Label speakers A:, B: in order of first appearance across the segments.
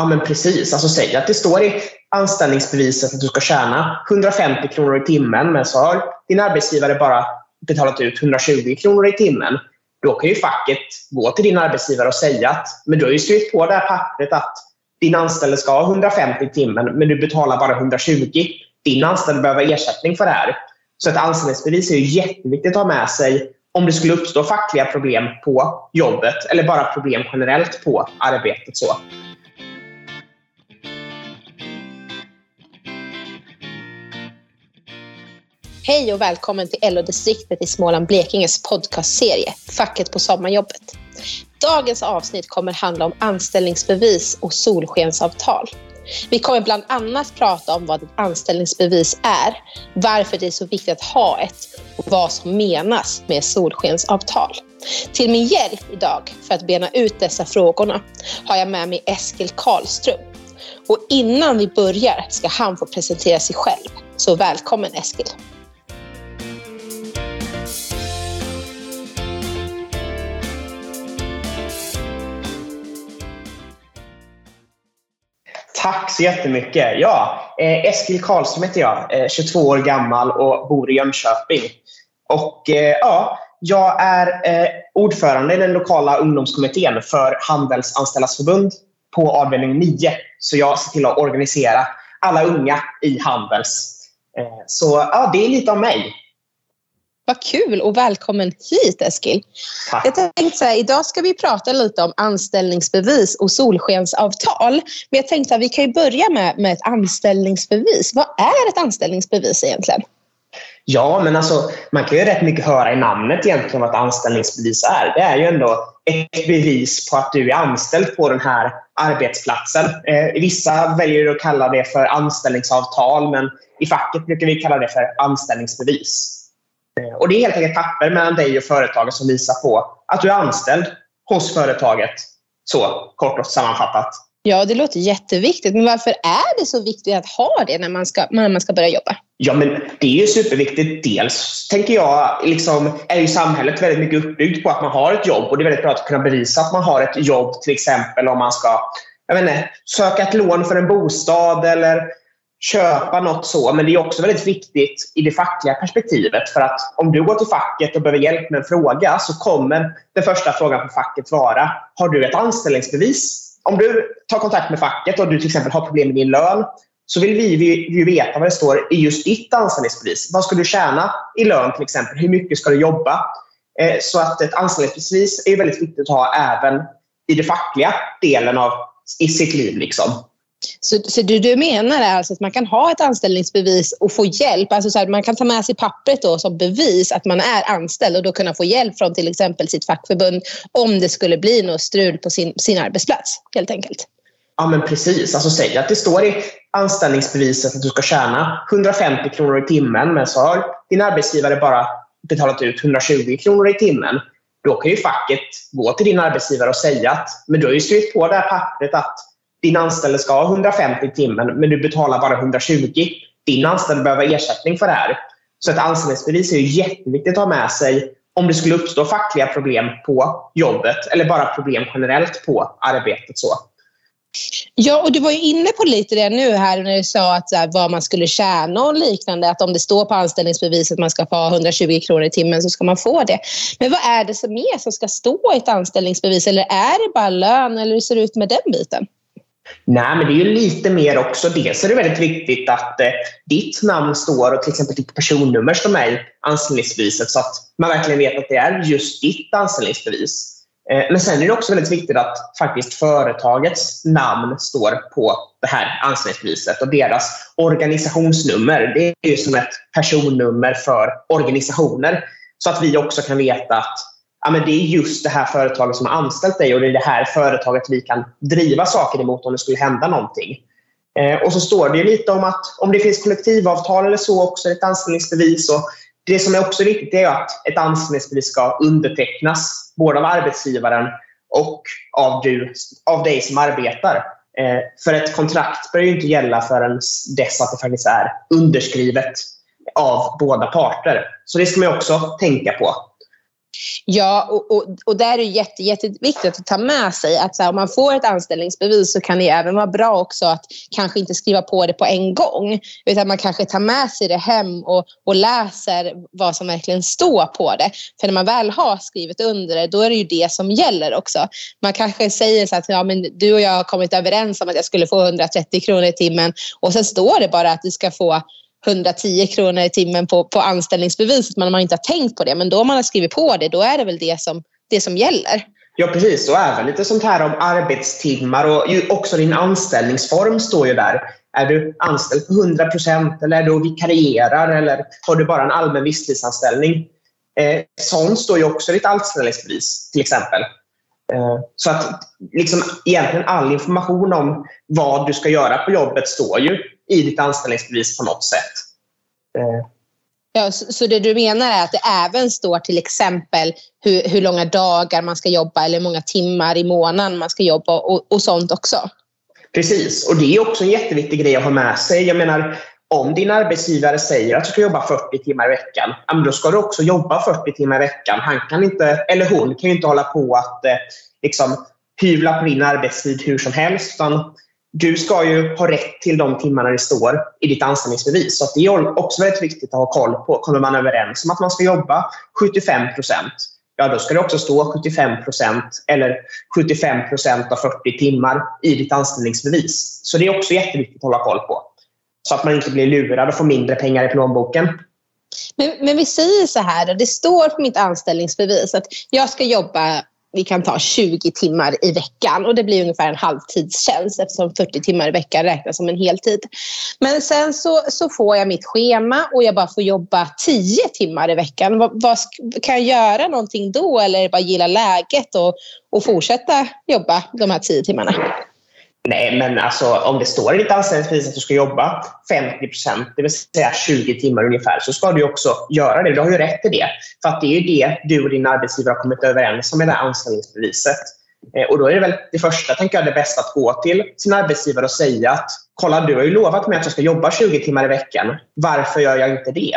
A: Ja, men precis. Alltså, säg att det står i anställningsbeviset att du ska tjäna 150 kronor i timmen men så har din arbetsgivare bara betalat ut 120 kronor i timmen. Då kan ju facket gå till din arbetsgivare och säga att men du har ju skrivit på det här pappret att din anställde ska ha 150 i timmen men du betalar bara 120. Din anställde behöver ersättning för det här. Så ett anställningsbevis är ju jätteviktigt att ha med sig om det skulle uppstå fackliga problem på jobbet eller bara problem generellt på arbetet. Så.
B: Hej och välkommen till LO-distriktet i Småland-Blekinges podcastserie Facket på sommarjobbet. Dagens avsnitt kommer handla om anställningsbevis och solskensavtal. Vi kommer bland annat prata om vad ett anställningsbevis är, varför det är så viktigt att ha ett och vad som menas med solskensavtal. Till min hjälp idag för att bena ut dessa frågorna har jag med mig Eskil Karlström. Och innan vi börjar ska han få presentera sig själv. Så välkommen Eskil!
A: Tack så jättemycket. Ja, eh, Eskil Karlström heter jag, eh, 22 år gammal och bor i Jönköping. Och, eh, ja, jag är eh, ordförande i den lokala ungdomskommittén för Handelsanställdas förbund på avdelning 9. Så jag ser till att organisera alla unga i Handels. Eh, så ja, det är lite om mig.
B: Vad kul och välkommen hit Eskil. Tack. Jag tänkte så här, idag ska vi prata lite om anställningsbevis och solskensavtal. Men jag tänkte att vi kan ju börja med, med ett anställningsbevis. Vad är ett anställningsbevis egentligen?
A: Ja, men alltså, man kan ju rätt mycket höra i namnet egentligen vad ett anställningsbevis är. Det är ju ändå ett bevis på att du är anställd på den här arbetsplatsen. Eh, vissa väljer att kalla det för anställningsavtal, men i facket brukar vi kalla det för anställningsbevis. Eh, och Det är helt enkelt papper mellan dig och företaget som visar på att du är anställd hos företaget. Så kort och sammanfattat.
B: Ja, det låter jätteviktigt. Men varför är det så viktigt att ha det när man ska, när man ska börja jobba?
A: Ja, men det är ju superviktigt. Dels tänker jag, liksom, är ju samhället väldigt mycket uppbyggt på att man har ett jobb och det är väldigt bra att kunna bevisa att man har ett jobb, till exempel om man ska jag vet inte, söka ett lån för en bostad eller köpa något så. Men det är också väldigt viktigt i det fackliga perspektivet. För att om du går till facket och behöver hjälp med en fråga så kommer den första frågan på facket vara Har du ett anställningsbevis? Om du tar kontakt med facket och du till exempel har problem med din lön så vill vi ju veta vad det står i just ditt anställningsbevis. Vad ska du tjäna i lön till exempel? Hur mycket ska du jobba? Eh, så att ett anställningsbevis är väldigt viktigt att ha även i den fackliga delen av i sitt liv. Liksom.
B: Så, så du, du menar alltså att man kan ha ett anställningsbevis och få hjälp? Alltså så här, man kan ta med sig pappret då som bevis att man är anställd och då kunna få hjälp från till exempel sitt fackförbund om det skulle bli något strul på sin, sin arbetsplats helt enkelt?
A: Ja, men precis. Alltså, säg att det står i anställningsbeviset att du ska tjäna 150 kronor i timmen men så har din arbetsgivare bara betalat ut 120 kronor i timmen. Då kan ju facket gå till din arbetsgivare och säga att men du har ju skrivit på det här pappret att din anställde ska ha 150 i timmen men du betalar bara 120. Din anställde behöver ersättning för det här. Så ett anställningsbevis är ju jätteviktigt att ha med sig om det skulle uppstå fackliga problem på jobbet eller bara problem generellt på arbetet. Så.
B: Ja, och du var ju inne på lite det nu här när du sa att här, vad man skulle tjäna och liknande. Att om det står på anställningsbeviset att man ska få 120 kronor i timmen så ska man få det. Men vad är det som är som ska stå i ett anställningsbevis? Eller är det bara lön eller hur ser det ut med den biten?
A: Nej, men det är ju lite mer också. Dels är det väldigt viktigt att eh, ditt namn står och till exempel ditt personnummer står med i anställningsbeviset så att man verkligen vet att det är just ditt anställningsbevis. Eh, men sen är det också väldigt viktigt att faktiskt företagets namn står på det här anställningsbeviset och deras organisationsnummer. Det är ju som ett personnummer för organisationer så att vi också kan veta att ja, men det är just det här företaget som har anställt dig och det är det här företaget vi kan driva saker emot om det skulle hända någonting. Eh, och så står det lite om att om det finns kollektivavtal eller så också, ett anställningsbevis. Och det som är också viktigt är att ett anställningsbevis ska undertecknas både av arbetsgivaren och av, du, av dig som arbetar. Eh, för ett kontrakt bör ju inte gälla förrän dess att det faktiskt är underskrivet av båda parter. Så det ska man också tänka på.
B: Ja, och, och, och där är det jätte, jätteviktigt att ta med sig att så här, om man får ett anställningsbevis så kan det även vara bra också att kanske inte skriva på det på en gång. Utan man kanske tar med sig det hem och, och läser vad som verkligen står på det. För när man väl har skrivit under det, då är det ju det som gäller också. Man kanske säger så att ja, men du och jag har kommit överens om att jag skulle få 130 kronor i timmen och sen står det bara att du ska få 110 kronor i timmen på, på anställningsbeviset men man inte har tänkt på det. Men då man har skrivit på det, då är det väl det som, det som gäller.
A: Ja, precis. Och även lite sånt här om arbetstimmar och också din anställningsform står ju där. Är du anställd på 100 procent eller är du vikarierar eller har du bara en allmän visstidsanställning? Eh, sånt står ju också i ditt anställningsbevis till exempel. Eh, så att liksom, egentligen all information om vad du ska göra på jobbet står ju i ditt anställningsbevis på något sätt.
B: Eh. Ja, så, så, det du menar är att det även står till exempel hur, hur långa dagar man ska jobba eller hur många timmar i månaden man ska jobba och, och sånt också?
A: Precis, och det är också en jätteviktig grej att ha med sig. Jag menar, om din arbetsgivare säger att du ska jobba 40 timmar i veckan, då ska du också jobba 40 timmar i veckan. Han kan inte, eller hon kan inte hålla på att eh, liksom, hyvla på din arbetstid hur som helst. Utan du ska ju ha rätt till de timmarna det står i ditt anställningsbevis. Så det är också väldigt viktigt att ha koll på. Kommer man överens om att man ska jobba 75 procent, ja då ska det också stå 75 procent eller 75 procent av 40 timmar i ditt anställningsbevis. Så det är också jätteviktigt att hålla koll på. Så att man inte blir lurad och får mindre pengar i plånboken.
B: Men, men vi säger så här, det står på mitt anställningsbevis att jag ska jobba vi kan ta 20 timmar i veckan och det blir ungefär en halvtidstjänst eftersom 40 timmar i veckan räknas som en heltid. Men sen så, så får jag mitt schema och jag bara får jobba 10 timmar i veckan. Vad, vad, kan jag göra någonting då eller bara gilla läget och, och fortsätta jobba de här 10 timmarna?
A: Nej, men alltså, om det står i ditt anställningsbevis att du ska jobba 50 procent, det vill säga 20 timmar ungefär, så ska du också göra det. Du har ju rätt till det. För att det är ju det du och din arbetsgivare har kommit överens om i det här anställningsbeviset. Eh, och då är det väl det första, tänker jag, det bästa att gå till sin arbetsgivare och säga att kolla, du har ju lovat mig att jag ska jobba 20 timmar i veckan. Varför gör jag inte det?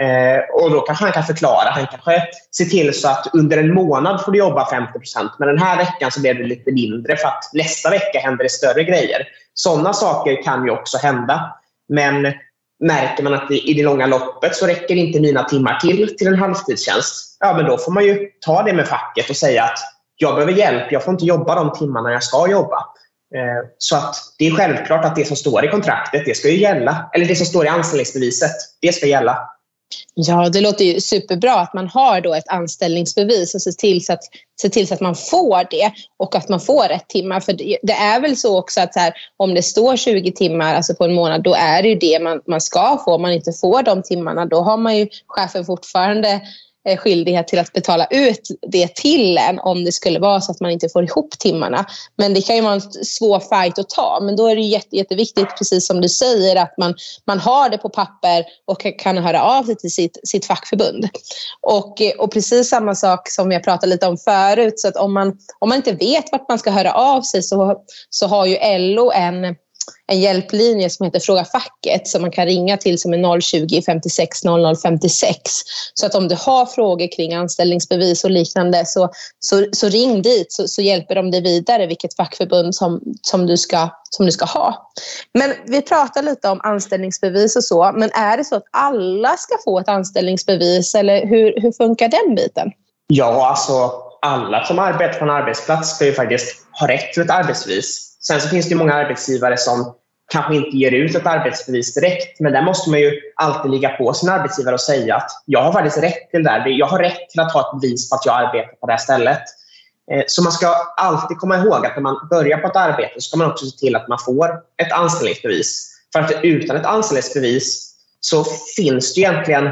A: Eh, och Då kanske han kan förklara. Han kanske ser till så att under en månad får du jobba 50% men den här veckan så blir det lite mindre för att nästa vecka händer det större grejer. Sådana saker kan ju också hända. Men märker man att i det långa loppet så räcker inte mina timmar till till en halvtidstjänst, ja, men då får man ju ta det med facket och säga att jag behöver hjälp. Jag får inte jobba de timmarna jag ska jobba. Eh, så att det är självklart att det som står i kontraktet, det ska ju gälla. Eller det som står i anställningsbeviset, det ska gälla.
B: Ja, det låter ju superbra att man har då ett anställningsbevis och ser till så att, ser till så att man får det och att man får rätt timmar. För det, det är väl så också att så här, om det står 20 timmar alltså på en månad, då är det ju det man, man ska få. Om man inte får de timmarna, då har man ju chefen fortfarande Eh, skyldighet till att betala ut det till en om det skulle vara så att man inte får ihop timmarna. Men det kan ju vara en svår fight att ta. Men då är det jätte, jätteviktigt, precis som du säger, att man, man har det på papper och kan höra av sig till sitt, sitt fackförbund. Och, eh, och precis samma sak som jag pratade lite om förut. Så att om man, om man inte vet vart man ska höra av sig så, så har ju LO en en hjälplinje som heter Fråga facket som man kan ringa till som är 020 56 00 56. Så att om du har frågor kring anställningsbevis och liknande så, så, så ring dit så, så, hjälper de dig vidare vilket fackförbund som, som, du ska, som du ska ha. Men vi pratar lite om anställningsbevis och så, men är det så att alla ska få ett anställningsbevis eller hur, hur funkar den biten?
A: Ja, alltså alla som arbetar på en arbetsplats ska ju faktiskt ha rätt till ett arbetsbevis. Sen så finns det många arbetsgivare som kanske inte ger ut ett arbetsbevis direkt. Men där måste man ju alltid ligga på sin arbetsgivare och säga att jag har faktiskt rätt till det här. Jag har rätt till att ha ett bevis på att jag arbetar på det här stället. Eh, så man ska alltid komma ihåg att när man börjar på ett arbete så ska man också se till att man får ett anställningsbevis. För att utan ett anställningsbevis så finns det egentligen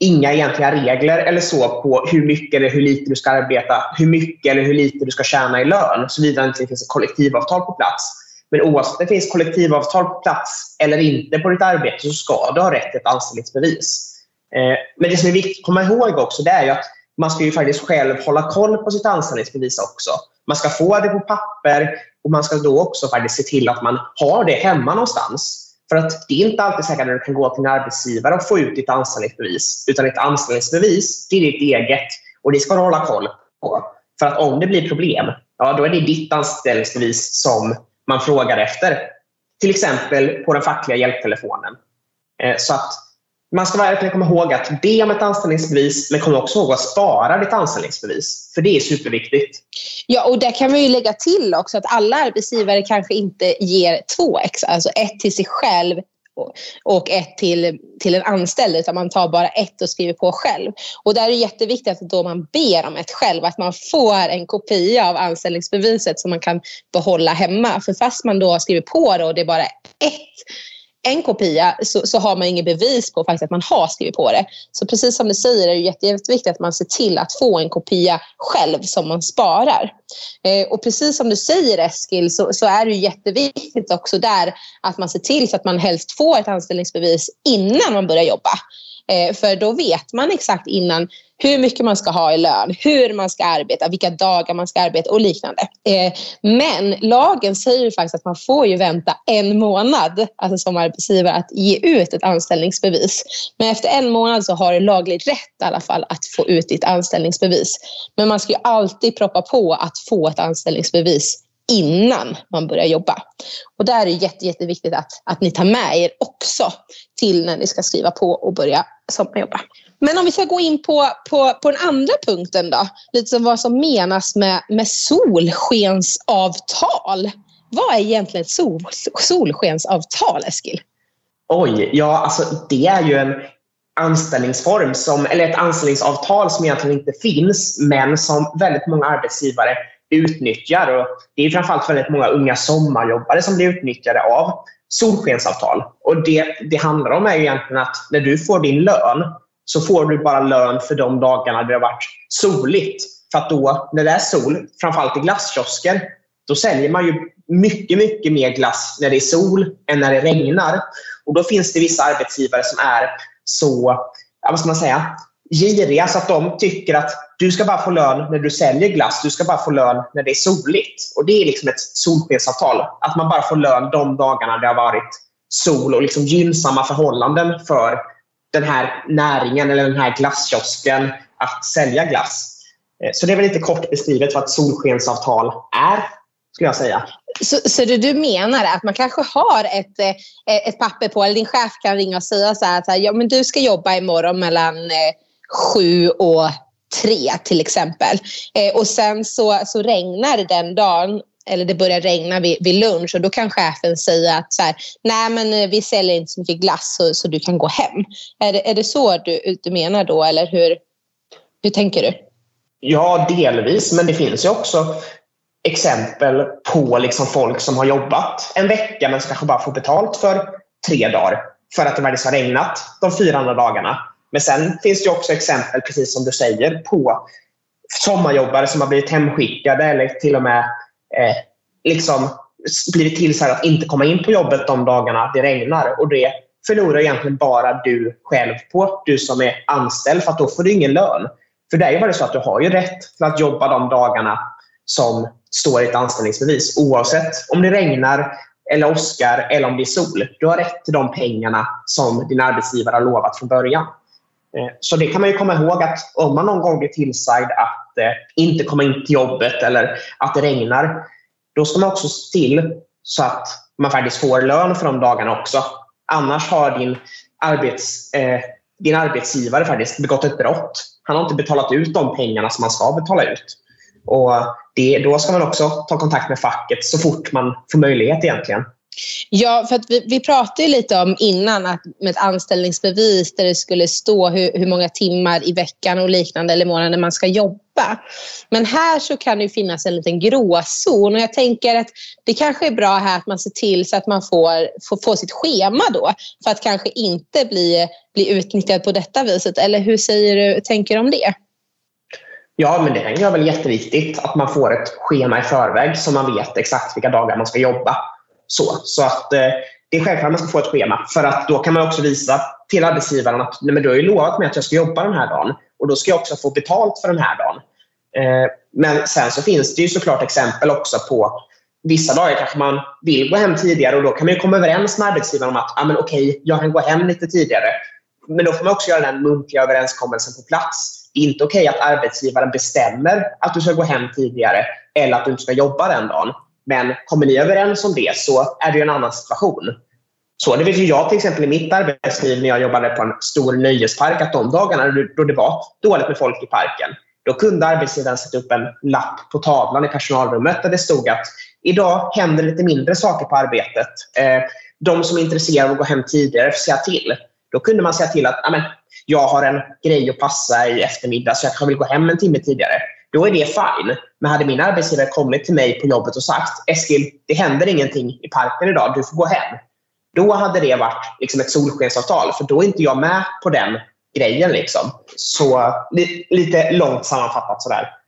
A: inga egentliga regler eller så på hur mycket eller hur lite du ska arbeta, hur mycket eller hur lite du ska tjäna i lön, såvida det inte finns ett kollektivavtal på plats. Men oavsett om det finns kollektivavtal på plats eller inte på ditt arbete så ska du ha rätt till ett anställningsbevis. Eh, men det som är viktigt att komma ihåg också det är att man ska ju faktiskt själv hålla koll på sitt anställningsbevis också. Man ska få det på papper och man ska då också faktiskt se till att man har det hemma någonstans. För att det är inte alltid säkert att du kan gå till en arbetsgivare och få ut ditt anställningsbevis. Utan ditt anställningsbevis, det är ditt eget. Och det ska du hålla koll på. För att om det blir problem, ja, då är det ditt anställningsbevis som man frågar efter. Till exempel på den fackliga hjälptelefonen. Eh, så att man ska verkligen komma ihåg att be om ett anställningsbevis men kom också ihåg att spara ditt anställningsbevis. För det är superviktigt.
B: Ja, och där kan man ju lägga till också att alla arbetsgivare kanske inte ger två ex, alltså ett till sig själv och ett till, till en anställd utan man tar bara ett och skriver på själv. Och där är det jätteviktigt att då man ber om ett själv att man får en kopia av anställningsbeviset som man kan behålla hemma. För fast man då skriver på det och det är bara ett en kopia så, så, har man inget bevis på faktiskt att man har skrivit på det. Så precis som du säger är det jätte, jätteviktigt att man ser till att få en kopia själv som man sparar. Eh, och precis som du säger Eskil så, så, är det jätteviktigt också där att man ser till så att man helst får ett anställningsbevis innan man börjar jobba. Eh, för då vet man exakt innan hur mycket man ska ha i lön, hur man ska arbeta, vilka dagar man ska arbeta och liknande. Eh, men lagen säger faktiskt att man får ju vänta en månad alltså som arbetsgivare att ge ut ett anställningsbevis. Men efter en månad så har du laglig rätt i alla fall att få ut ditt anställningsbevis. Men man ska ju alltid proppa på att få ett anställningsbevis innan man börjar jobba. Och där är det jätte, jätteviktigt att, att ni tar med er också till när ni ska skriva på och börja sommarjobba. Men om vi ska gå in på, på, på den andra punkten då, lite som vad som menas med, med solskensavtal. Vad är egentligen ett sol, solskensavtal, Eskil?
A: Oj, ja alltså det är ju en anställningsform, som, eller ett anställningsavtal som egentligen inte finns, men som väldigt många arbetsgivare utnyttjar. Och det är framförallt väldigt många unga sommarjobbare som blir utnyttjade av solskensavtal. Och det det handlar om är egentligen att när du får din lön så får du bara lön för de dagarna det har varit soligt. För att då, när det är sol, framförallt i glasskiosker, då säljer man ju mycket, mycket mer glass när det är sol än när det regnar. Och då finns det vissa arbetsgivare som är så, vad ska man säga, giriga så att de tycker att du ska bara få lön när du säljer glass. Du ska bara få lön när det är soligt. Och Det är liksom ett solskensavtal. Att man bara får lön de dagarna det har varit sol och liksom gynnsamma förhållanden för den här näringen eller den här glasskiosken att sälja glass. Eh, så det är väl lite kort beskrivet vad ett solskensavtal är, skulle jag säga.
B: Så, så det du menar är att man kanske har ett, eh, ett papper på, eller din chef kan ringa och säga så här, så här ja, men du ska jobba imorgon mellan eh, sju och tre till exempel. Eh, och sen så, så regnar det den dagen eller det börjar regna vid, vid, lunch och då kan chefen säga att så här, nej men eh, vi säljer inte så mycket glass så, så du kan gå hem. Är det, är det så du, du menar då eller hur, hur tänker du?
A: Ja, delvis. Men det finns ju också exempel på liksom folk som har jobbat en vecka men som kanske bara får betalt för tre dagar för att det faktiskt har regnat de fyra andra dagarna. Men sen finns det också exempel, precis som du säger, på sommarjobbare som har blivit hemskickade eller till och med eh, liksom blivit tillsagda att inte komma in på jobbet de dagarna det regnar. Och det förlorar egentligen bara du själv på, du som är anställd, för att då får du ingen lön. För det är ju bara så att du har ju rätt till att jobba de dagarna som står i ett anställningsbevis. Oavsett om det regnar, eller åskar eller om det är sol. Du har rätt till de pengarna som din arbetsgivare har lovat från början. Eh, så det kan man ju komma ihåg att om man någon gång blir tillsagd att eh, inte komma in till jobbet eller att det regnar, då ska man också se till så att man faktiskt får lön för de dagarna också. Annars har din, arbets, eh, din arbetsgivare faktiskt begått ett brott. Han har inte betalat ut de pengarna som man ska betala ut. Och det, då ska man också ta kontakt med facket så fort man får möjlighet egentligen.
B: Ja, för att vi, vi pratade lite om innan att med ett anställningsbevis där det skulle stå hur, hur många timmar i veckan och liknande eller månaden man ska jobba. Men här så kan det finnas en liten gråzon och jag tänker att det kanske är bra här att man ser till så att man får, får, får sitt schema då för att kanske inte bli, bli utnyttjad på detta viset. Eller hur säger du, tänker du om det?
A: Ja, men det är väl jätteviktigt att man får ett schema i förväg så man vet exakt vilka dagar man ska jobba. Så, så att eh, det är självklart att man ska få ett schema. För att då kan man också visa till arbetsgivaren att nej, men du har ju lovat mig att jag ska jobba den här dagen och då ska jag också få betalt för den här dagen. Eh, men sen så finns det ju såklart exempel också på Vissa dagar kanske man vill gå hem tidigare och då kan man komma överens med arbetsgivaren om att ah, men okej, jag kan gå hem lite tidigare. Men då får man också göra den muntliga överenskommelsen på plats. det är inte okej okay att arbetsgivaren bestämmer att du ska gå hem tidigare eller att du inte ska jobba den dagen. Men kommer ni överens om det så är det en annan situation. Så det vet ju jag till exempel i mitt arbetsliv när jag jobbade på en stor nöjespark att de dagarna då det var dåligt med folk i parken då kunde arbetsgivaren sätta upp en lapp på tavlan i personalrummet där det stod att idag händer lite mindre saker på arbetet. Eh, de som är intresserade av att gå hem tidigare får säga till. Då kunde man säga till att jag har en grej att passa i eftermiddag så jag kanske vill gå hem en timme tidigare. Då är det fine. Men hade min arbetsgivare kommit till mig på jobbet och sagt Eskil, det händer ingenting i parken idag, du får gå hem. Då hade det varit liksom ett solskensavtal, för då är inte jag med på den grejen. Liksom. Så lite långt sammanfattat sådär.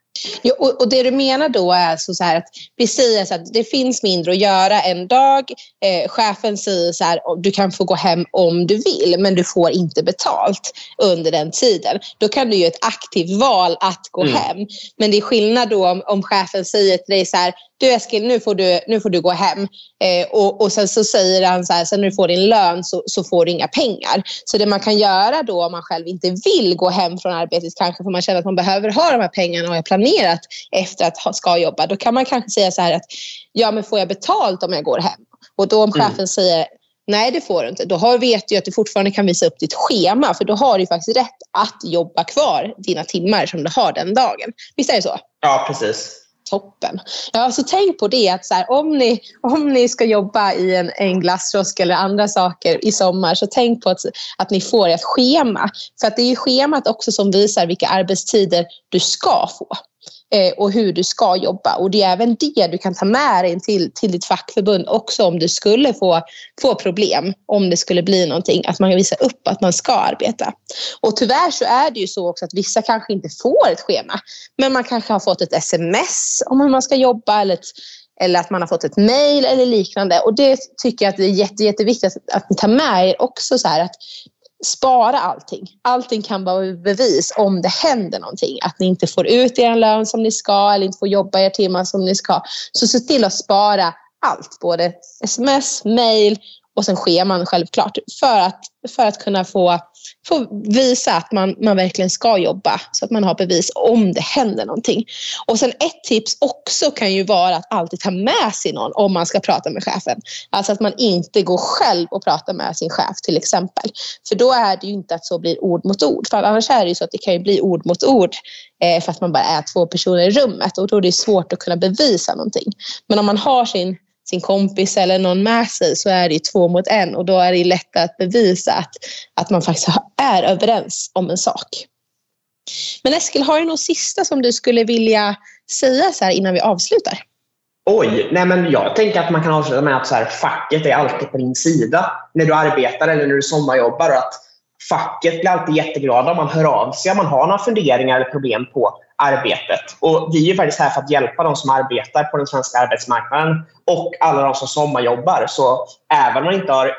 B: Ja, och, och, det du menar då är alltså så att vi säger så att det finns mindre att göra en dag. Eh, chefen säger så här, du kan få gå hem om du vill men du får inte betalt under den tiden. Då kan du göra ett aktivt val att gå mm. hem. Men det är skillnad då om, om chefen säger till dig så här, du Eskil, nu får du, nu får du gå hem. Eh, och, och sen så säger han så här, sen när du får din lön så, så får du inga pengar. Så det man kan göra då om man själv inte vill gå hem från arbetet, kanske för man känner att man behöver ha de här pengarna och är planerat efter att ha, ska jobba. Då kan man kanske säga så här att, ja men får jag betalt om jag går hem? Och då om mm. chefen mm. säger Nej, det får du inte. Då har, vet du att du fortfarande kan visa upp ditt schema. För då har du faktiskt rätt att jobba kvar dina timmar som du har den dagen. Visst är det så?
A: Ja, precis
B: toppen. Ja, så tänk på det att så här, om, ni, om ni ska jobba i en, en glasskiosk eller andra saker i sommar så tänk på att, att ni får ett schema. För att det är ju schemat också som visar vilka arbetstider du ska få. Eh, och hur du ska jobba. Och det är även det du kan ta med dig till, till ditt fackförbund också om du skulle få, få problem, om det skulle bli någonting, att man kan visa upp att man ska arbeta. Och tyvärr så är det ju så också att vissa kanske inte får ett schema, men man kanske har fått ett sms om hur man ska jobba eller ett, eller att man har fått ett mejl eller liknande. Och det tycker jag att det är jätte, jätteviktigt att, att ni tar med er också så här att spara allting. Allting kan vara bevis om det händer någonting. Att ni inte får ut er lön som ni ska eller inte får jobba er timmar som ni ska. Så se till att spara allt. Både sms, mail och sen scheman självklart. För att, för att kunna få få visa att man, man verkligen ska jobba så att man har bevis om det händer någonting. Och sen ett tips också kan ju vara att alltid ta med sig någon om man ska prata med chefen. Alltså att man inte går själv och pratar med sin chef till exempel. För då är det ju inte att så blir ord mot ord. För annars är det ju så att det kan ju bli ord mot ord eh, för att man bara är två personer i rummet och då är det svårt att kunna bevisa någonting. Men om man har sin sin kompis eller någon med sig så är det två mot en och då är det lättare att bevisa att, att man faktiskt är överens om en sak. Men Eskil, har du något sista som du skulle vilja säga så innan vi avslutar?
A: Oj, nej men jag tänker att man kan avsluta med att så här, facket är alltid på din sida när du arbetar eller när du sommarjobbar. Och att facket blir alltid jätteglada om man hör av sig om man har några funderingar eller problem på arbetet. Och vi är faktiskt här för att hjälpa de som arbetar på den svenska arbetsmarknaden och alla de som sommarjobbar. Så även om man inte har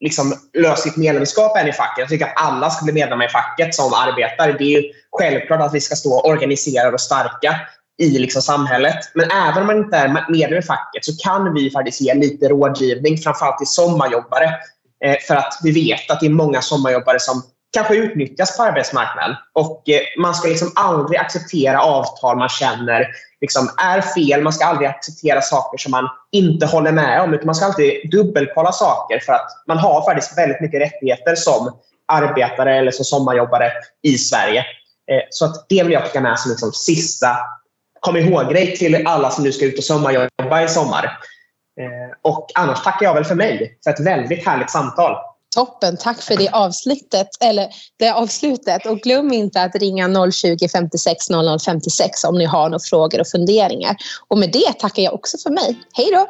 A: liksom löst sitt medlemskap än i facket. Jag tycker att alla ska bli medlemmar i facket som arbetar. Det är ju självklart att vi ska stå organiserade och starka i liksom samhället. Men även om man inte är medlem i facket så kan vi faktiskt ge lite rådgivning, framförallt till sommarjobbare. Eh, för att vi vet att det är många sommarjobbare som kanske utnyttjas på arbetsmarknaden. Och eh, man ska liksom aldrig acceptera avtal man känner liksom är fel. Man ska aldrig acceptera saker som man inte håller med om. Utan man ska alltid dubbelkolla saker för att man har faktiskt väldigt mycket rättigheter som arbetare eller som sommarjobbare i Sverige. Eh, så att det vill jag skicka med som liksom sista kom ihåg-grej till alla som nu ska ut och sommarjobba i sommar. Eh, och annars tackar jag väl för mig för ett väldigt härligt samtal.
B: Toppen, tack för det avslutet. Eller det avslutet. Och glöm inte att ringa 020 56 00 56 om ni har några frågor och funderingar. Och med det tackar jag också för mig. Hej då!